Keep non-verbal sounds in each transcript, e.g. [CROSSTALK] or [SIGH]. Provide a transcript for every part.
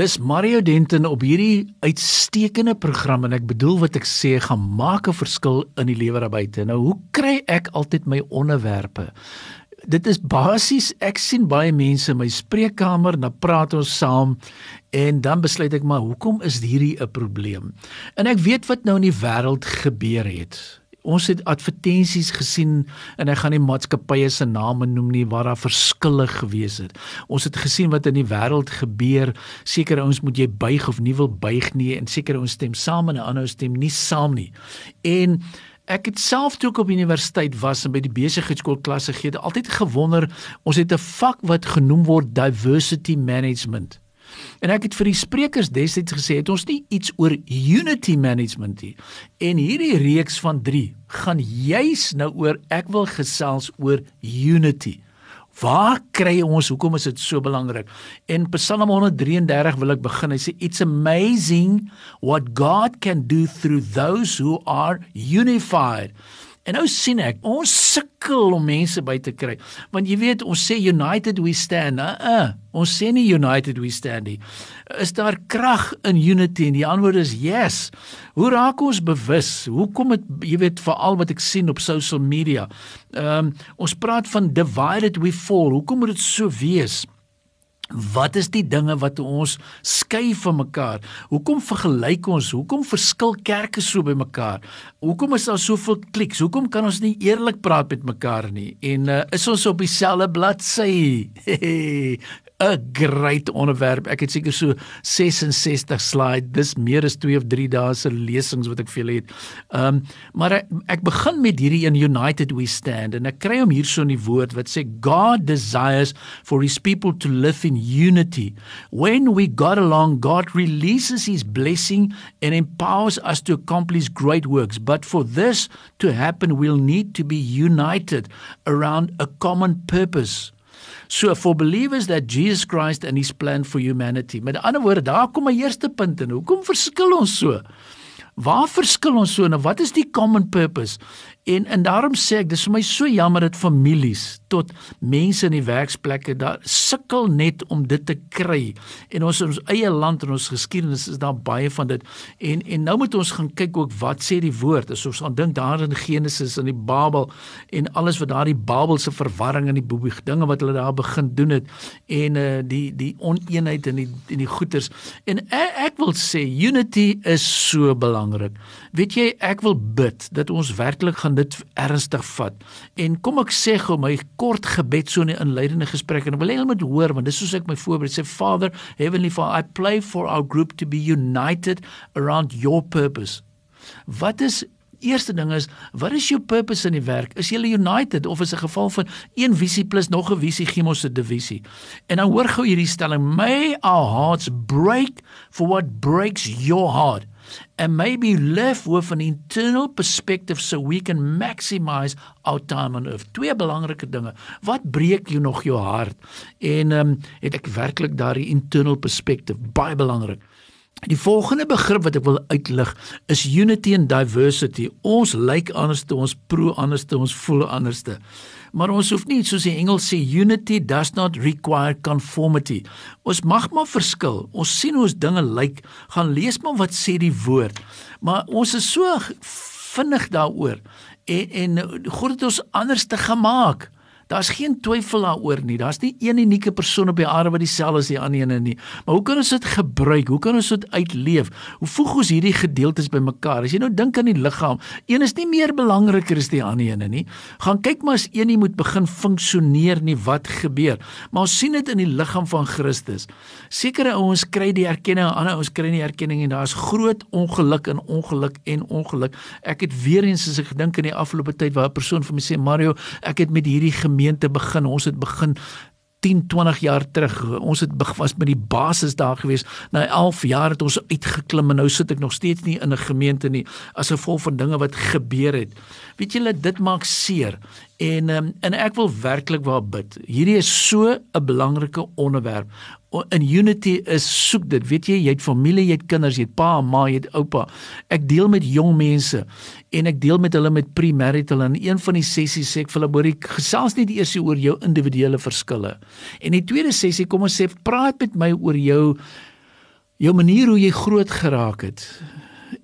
Dis Mario Denton op hierdie uitstekende program en ek bedoel wat ek sê gaan maak 'n verskil in die lewe daar buite. Nou, hoe kry ek altyd my onderwerpe? Dit is basies ek sien baie mense in my spreekkamer, dan praat ons saam en dan besluit ek maar hoekom is hierdie 'n probleem? En ek weet wat nou in die wêreld gebeur het ons het advertensies gesien en ek gaan nie maatskappye se name noem nie waar daar verskille gewees het. Ons het gesien wat in die wêreld gebeur. Sekere ouens moet jy buig of nie wil buig nie en sekere ouens stem saam en ander stem nie saam nie. En Ek het self toe ek op universiteit was en by die besigheidskool klasse gee, altyd gewonder, ons het 'n vak wat genoem word diversity management. En ek het vir die sprekers destyds gesê het ons nie iets oor unity management nie. En hierdie reeks van 3 gaan juis nou oor ek wil gesels oor unity. Waar kry ons hoekom is dit so belangrik? En Psalm 133 wil ek begin. Hy sê it's amazing what God can do through those who are unified. En nou sien ek, ons sukkel om mense by te kry. Want jy weet, ons sê united we stand. Uh, uh, ons sê nie united we stand nie. Is daar krag in unity? En die antwoord is yes. Hoe raak ons bewus? Hoekom het jy weet veral wat ek sien op social media? Ehm um, ons praat van divided we fall. Hoekom moet dit so wees? Wat is die dinge wat ons skei van mekaar? Hoekom vergelyk ons? Hoekom verskil kerke so by mekaar? Hoekom is daar soveel kliks? Hoekom kan ons nie eerlik praat met mekaar nie? En uh, is ons op dieselfde bladsy? [LAUGHS] 'n great onderwerp. Ek het seker so 66 slide. Dis meer as 2 of 3 dae se lesings wat ek vir julle het. Ehm um, maar ek, ek begin met hierdie in United We Stand en ek kry hom hierso in die woord wat sê God desires for his people to live in unity. When we got along, God releases his blessing and empowers us to accomplish great works. But for this to happen, we'll need to be united around a common purpose. So for believers that Jesus Christ and his plan for humanity. Met ander woorde, daar kom my eerste punt in. Hoekom verskil ons so? Waar verskil ons so en wat is die common purpose? En en daarom sê ek dis vir my so jammer dat families tot mense in die werksplekke daar sukkel net om dit te kry. En ons in ons eie land en ons geskiedenis is daar baie van dit. En en nou moet ons gaan kyk ook wat sê die woord. As ons aan dink daar in Genesis en die Babel en alles wat daardie Babelse verwarring en die boebie dinge wat hulle daar begin doen het en uh die die oneenheid en die en die goeters. En ek, ek wil sê unity is so belangrik. Weet jy, ek wil bid dat ons werklik gaan dit ernstig vat. En kom ek sê gou my kort gebed so in 'n inleidende gesprek en ek wil hê julle moet hoor want dis soos ek my voorbereid sê Father, Heavenly Father, I pray for our group to be united around your purpose. Wat is Eerste ding is, wat is jou purpose in die werk? Is jy united of is 'n geval van een visie plus nog 'n visie gee ons 'n divisie? En dan hoor gou hierdie stelling: May our hearts break for what breaks your heart and maybe live with an internal perspective so we can maximize our time on earth. Twee belangrike dinge. Wat breek jou nog jou hart? En ehm um, het ek werklik daardie internal perspective baie belangrik. Die volgende begrip wat ek wil uitlig is unity and diversity. Ons lyk anders te ons pro anders te ons voel anders te. Maar ons hoef nie soos die Engels sê unity does not require conformity. Ons mag maar verskil. Ons sien hoe ons dinge lyk. Gaan lees maar wat sê die woord. Maar ons is so vinnig daaroor en en God het ons anders te gemaak. Daar's geen twyfel daaroor nie. Daar's nie een unieke persoon op die aarde wat dieselfde is die ander een nie. Maar hoe kan ons dit gebruik? Hoe kan ons dit uitleef? Hoe voeg ons hierdie gedeeltes bymekaar? As jy nou dink aan die liggaam, een is nie meer belangriker as die ander een nie. Gaan kyk maar as een nie moet begin funksioneer nie, wat gebeur? Maar ons sien dit in die liggaam van Christus. Sekere ouens kry die erkenning, ander ouens kry nie erkenning en daar's groot ongeluk en ongeluk en ongeluk. Ek het weer eens as ek gedink in die afgelope tyd waar 'n persoon vir my sê Mario, ek het met hierdie gemeente begin. Ons het begin 10, 20 jaar terug. Ons het was by die basis daar gewees. Na 11 jaar het ons uitgeklim en nou sit ek nog steeds nie in 'n gemeente nie as gevolg van dinge wat gebeur het. Weet julle, dit maak seer. En um, en ek wil werklik waar bid. Hierdie is so 'n belangrike onderwerp in unity is soek dit. Weet jy jy het familie jy het kinders jy het pa ma jy het oupa. Ek deel met jong mense en ek deel met hulle met premarital. En een van die sessies sê ek vir hulle hoor ek gesels nie eers oor jou individuele verskille. En die tweede sessie kom ons sê praat met my oor jou jou manier hoe jy groot geraak het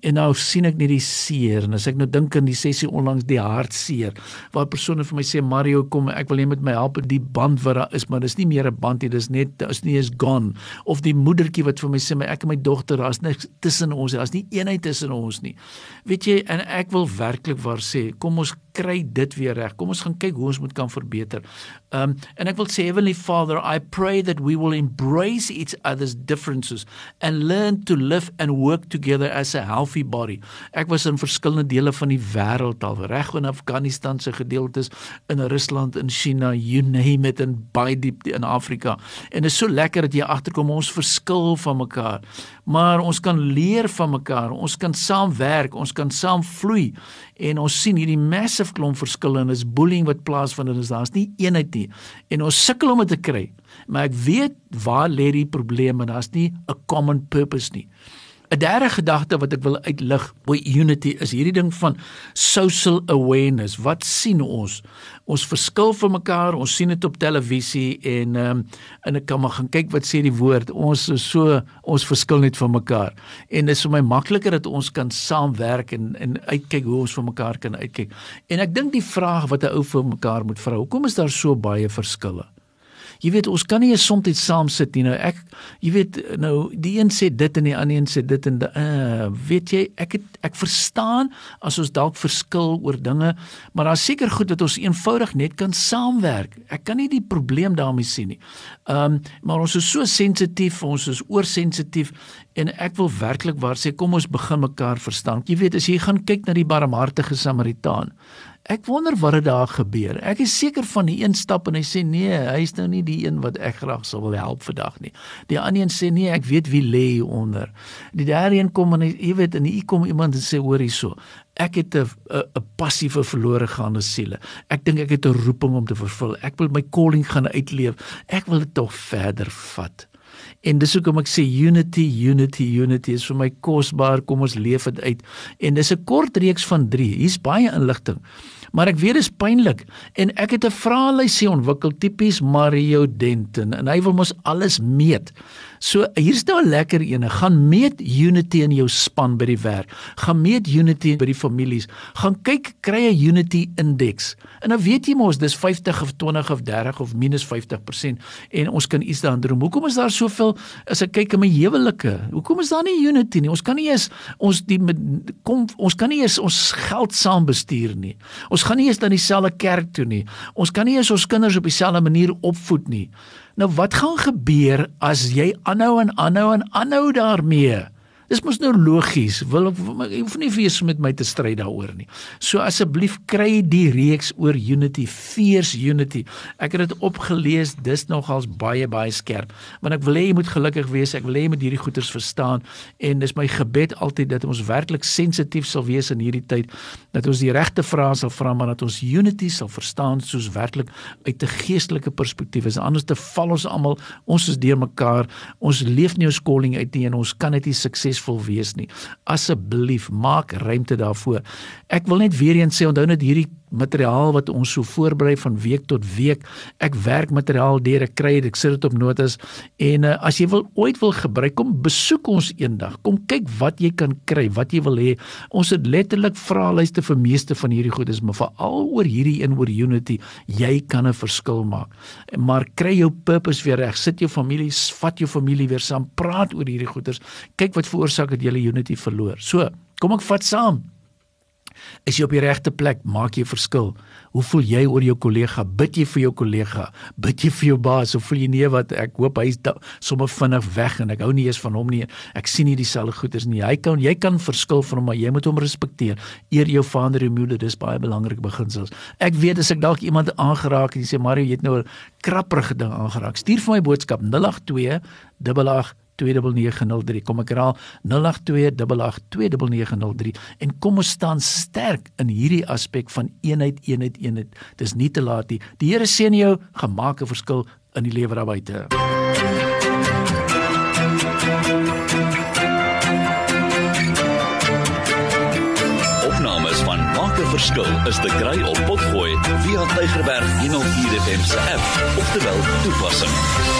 en nou sien ek net die seer en as ek nou dink aan die sessie onlangs die hartseer waar persone vir my sê Mario kom ek wil net met my help die band wat daar is maar dis nie meer 'n band nie dis net is nie is gone. Of die moedertjie wat vir my sê my ek en my dogter daar's niks tussen ons daar's nie eenheid tussen ons nie. Weet jy en ek wil werklik waar sê kom ons kry dit weer reg. Kom ons gaan kyk hoe ons moet kan verbeter. Um, en ek wil sê heavenly father i pray that we will embrace each other's differences and learn to live and work together as a healthy body. Ek was in verskillende dele van die wêreld al, reg in Afghanistan se gedeeltes, in Rusland, in China, you name it en baie diep in Afrika. En dit is so lekker dat jy agterkom ons verskil van mekaar. Maar ons kan leer van mekaar. Ons kan saamwerk, ons kan saam vloei en ons sien hierdie massive klomp verskille en is bullying wat plaasvind en daar's nie eenheid nie. En ons sukkel om dit te kry. Maar ek weet waar lê die probleem en daar's nie 'n common purpose nie. 'n Derde gedagte wat ek wil uitlig oor unity is hierdie ding van social awareness. Wat sien ons? Ons verskil van mekaar, ons sien dit op televisie en ehm um, en ek kan maar gaan kyk wat sê die woord. Ons is so ons verskil net van mekaar. En dit is vir my makliker dat ons kan saamwerk en en uitkyk hoe ons vir mekaar kan uitkyk. En ek dink die vraag wat 'n ou vir mekaar moet vra, hoekom is daar so baie verskille? Jy weet ons kan nie 'n sontyd saam sit nie. Nou ek jy weet nou die een sê dit en die ander een sê dit en uh weet jy ek het ek verstaan as ons dalk verskil oor dinge, maar daar's seker goed dat ons eenvoudig net kan saamwerk. Ek kan nie die probleem daarmee sien nie. Um maar ons is so sensitief, ons is oorsensitief en ek wil werklik waar sê kom ons begin mekaar verstaan. Jy weet as jy gaan kyk na die barmhartige Samaritaan Ek wonder wat het daar gebeur. Ek is seker van die een stap en hy sê nee, hy is nou nie die een wat ek graag sou wil help vandag nie. Die ander een sê nee, ek weet wie lê hier onder. Die derde een kom en hy, jy weet en hier kom iemand en sê hoor hierso. Ek het 'n 'n passie vir verlore gaande siele. Ek dink ek het 'n roeping om te vervul. Ek wil my calling gaan uitleef. Ek wil dit tog verder vat. En dis hoekom ek sê unity, unity, unity is vir my kosbaar. Kom ons leef dit uit. En dis 'n kort reeks van 3. Hier's baie inligting maar ek weet dit is pynlik en ek het 'n vraelysie ontwikkel tipies Mario Denton en hy wil mos alles meet. So hier's nou 'n lekker ene. Gaan meet unity in jou span by die werk. Gaan meet unity by die families. Gaan kyk kry 'n unity indeks. En nou weet jy mos dis 50 of 20 of 30 of minus 50% en ons kan iets daaraan doen. Hoekom is daar soveel as ek kyk in my huwelike? Hoekom is daar nie unity nie? Ons kan nie eens ons die kom ons kan nie eens ons geld saam bestuur nie. Ons gaan nie eens na dieselfde kerk toe nie. Ons kan nie eens ons kinders op dieselfde manier opvoed nie. Nou wat gaan gebeur as jy aanhou en aanhou en aanhou daarmee? Dis mos nou logies. Wil ek hoef nie vir eens met my te stry daaroor nie. So asseblief kry die reeks oor unity, fierce unity. Ek het dit opgelees. Dis nogals baie baie skerp. Want ek wil hê jy moet gelukkig wees. Ek wil hê jy moet hierdie goeters verstaan en dis my gebed altyd dat ons werklik sensitief sal wees in hierdie tyd dat ons die regte vrae sal vra maar dat ons unity sal verstaan soos werklik uit 'n geestelike perspektief is. Anders te val ons almal, ons is deurmekaar. Ons leef nie ons calling uit nie en ons kan net nie sukses suksesvol wees nie. Asseblief maak ruimte daarvoor. Ek wil net weer eens sê onthou net hierdie materiaal wat ons so voorberei van week tot week. Ek werk materiaal deur, ek kry dit, ek sit dit op notas en uh, as jy wil ooit wil gebruik, kom besoek ons eendag. Kom kyk wat jy kan kry, wat jy wil hê. Ons het letterlik vraelyste vir meeste van hierdie goedes, maar veral oor hierdie een oor unity, jy kan 'n verskil maak. Maar kry jou purpose weer reg. Sit jou familie, vat jou familie weer saam, praat oor hierdie goeders. Kyk wat veroorsaak dat jy unity verloor. So, kom ek vat saam. Is jy op die regte plek? Maak jy verskil? Hoe voel jy oor jou kollega? Bid jy vir jou kollega? Bid jy vir jou baas? Of voel jy nee wat ek hoop hy's sommer vinnig weg en ek hou nie eens van hom nie. Ek sien nie dieselfde goeders nie. Hy kan jy kan verskil van hom, maar jy moet hom respekteer. Eer jou vader en moeder, dis baie belangrik beginsels. Ek weet as ek dalk iemand aangeraak en jy sê Mario, jy het nou 'n krapperige ding aangeraak. Stuur vir my boodskap 082 88 08282903. Kom ek herhaal 08282903 en kom ons staan sterk in hierdie aspek van eenheid, eenheid, eenheid. Dis nie te laat nie. Die Here seën jou, gemaak 'n verskil in die lewe daar buite. Opnames van Maak 'n verskil is te kry op Potgooi via Tigerberg 104 FM se app of te wel toepassing.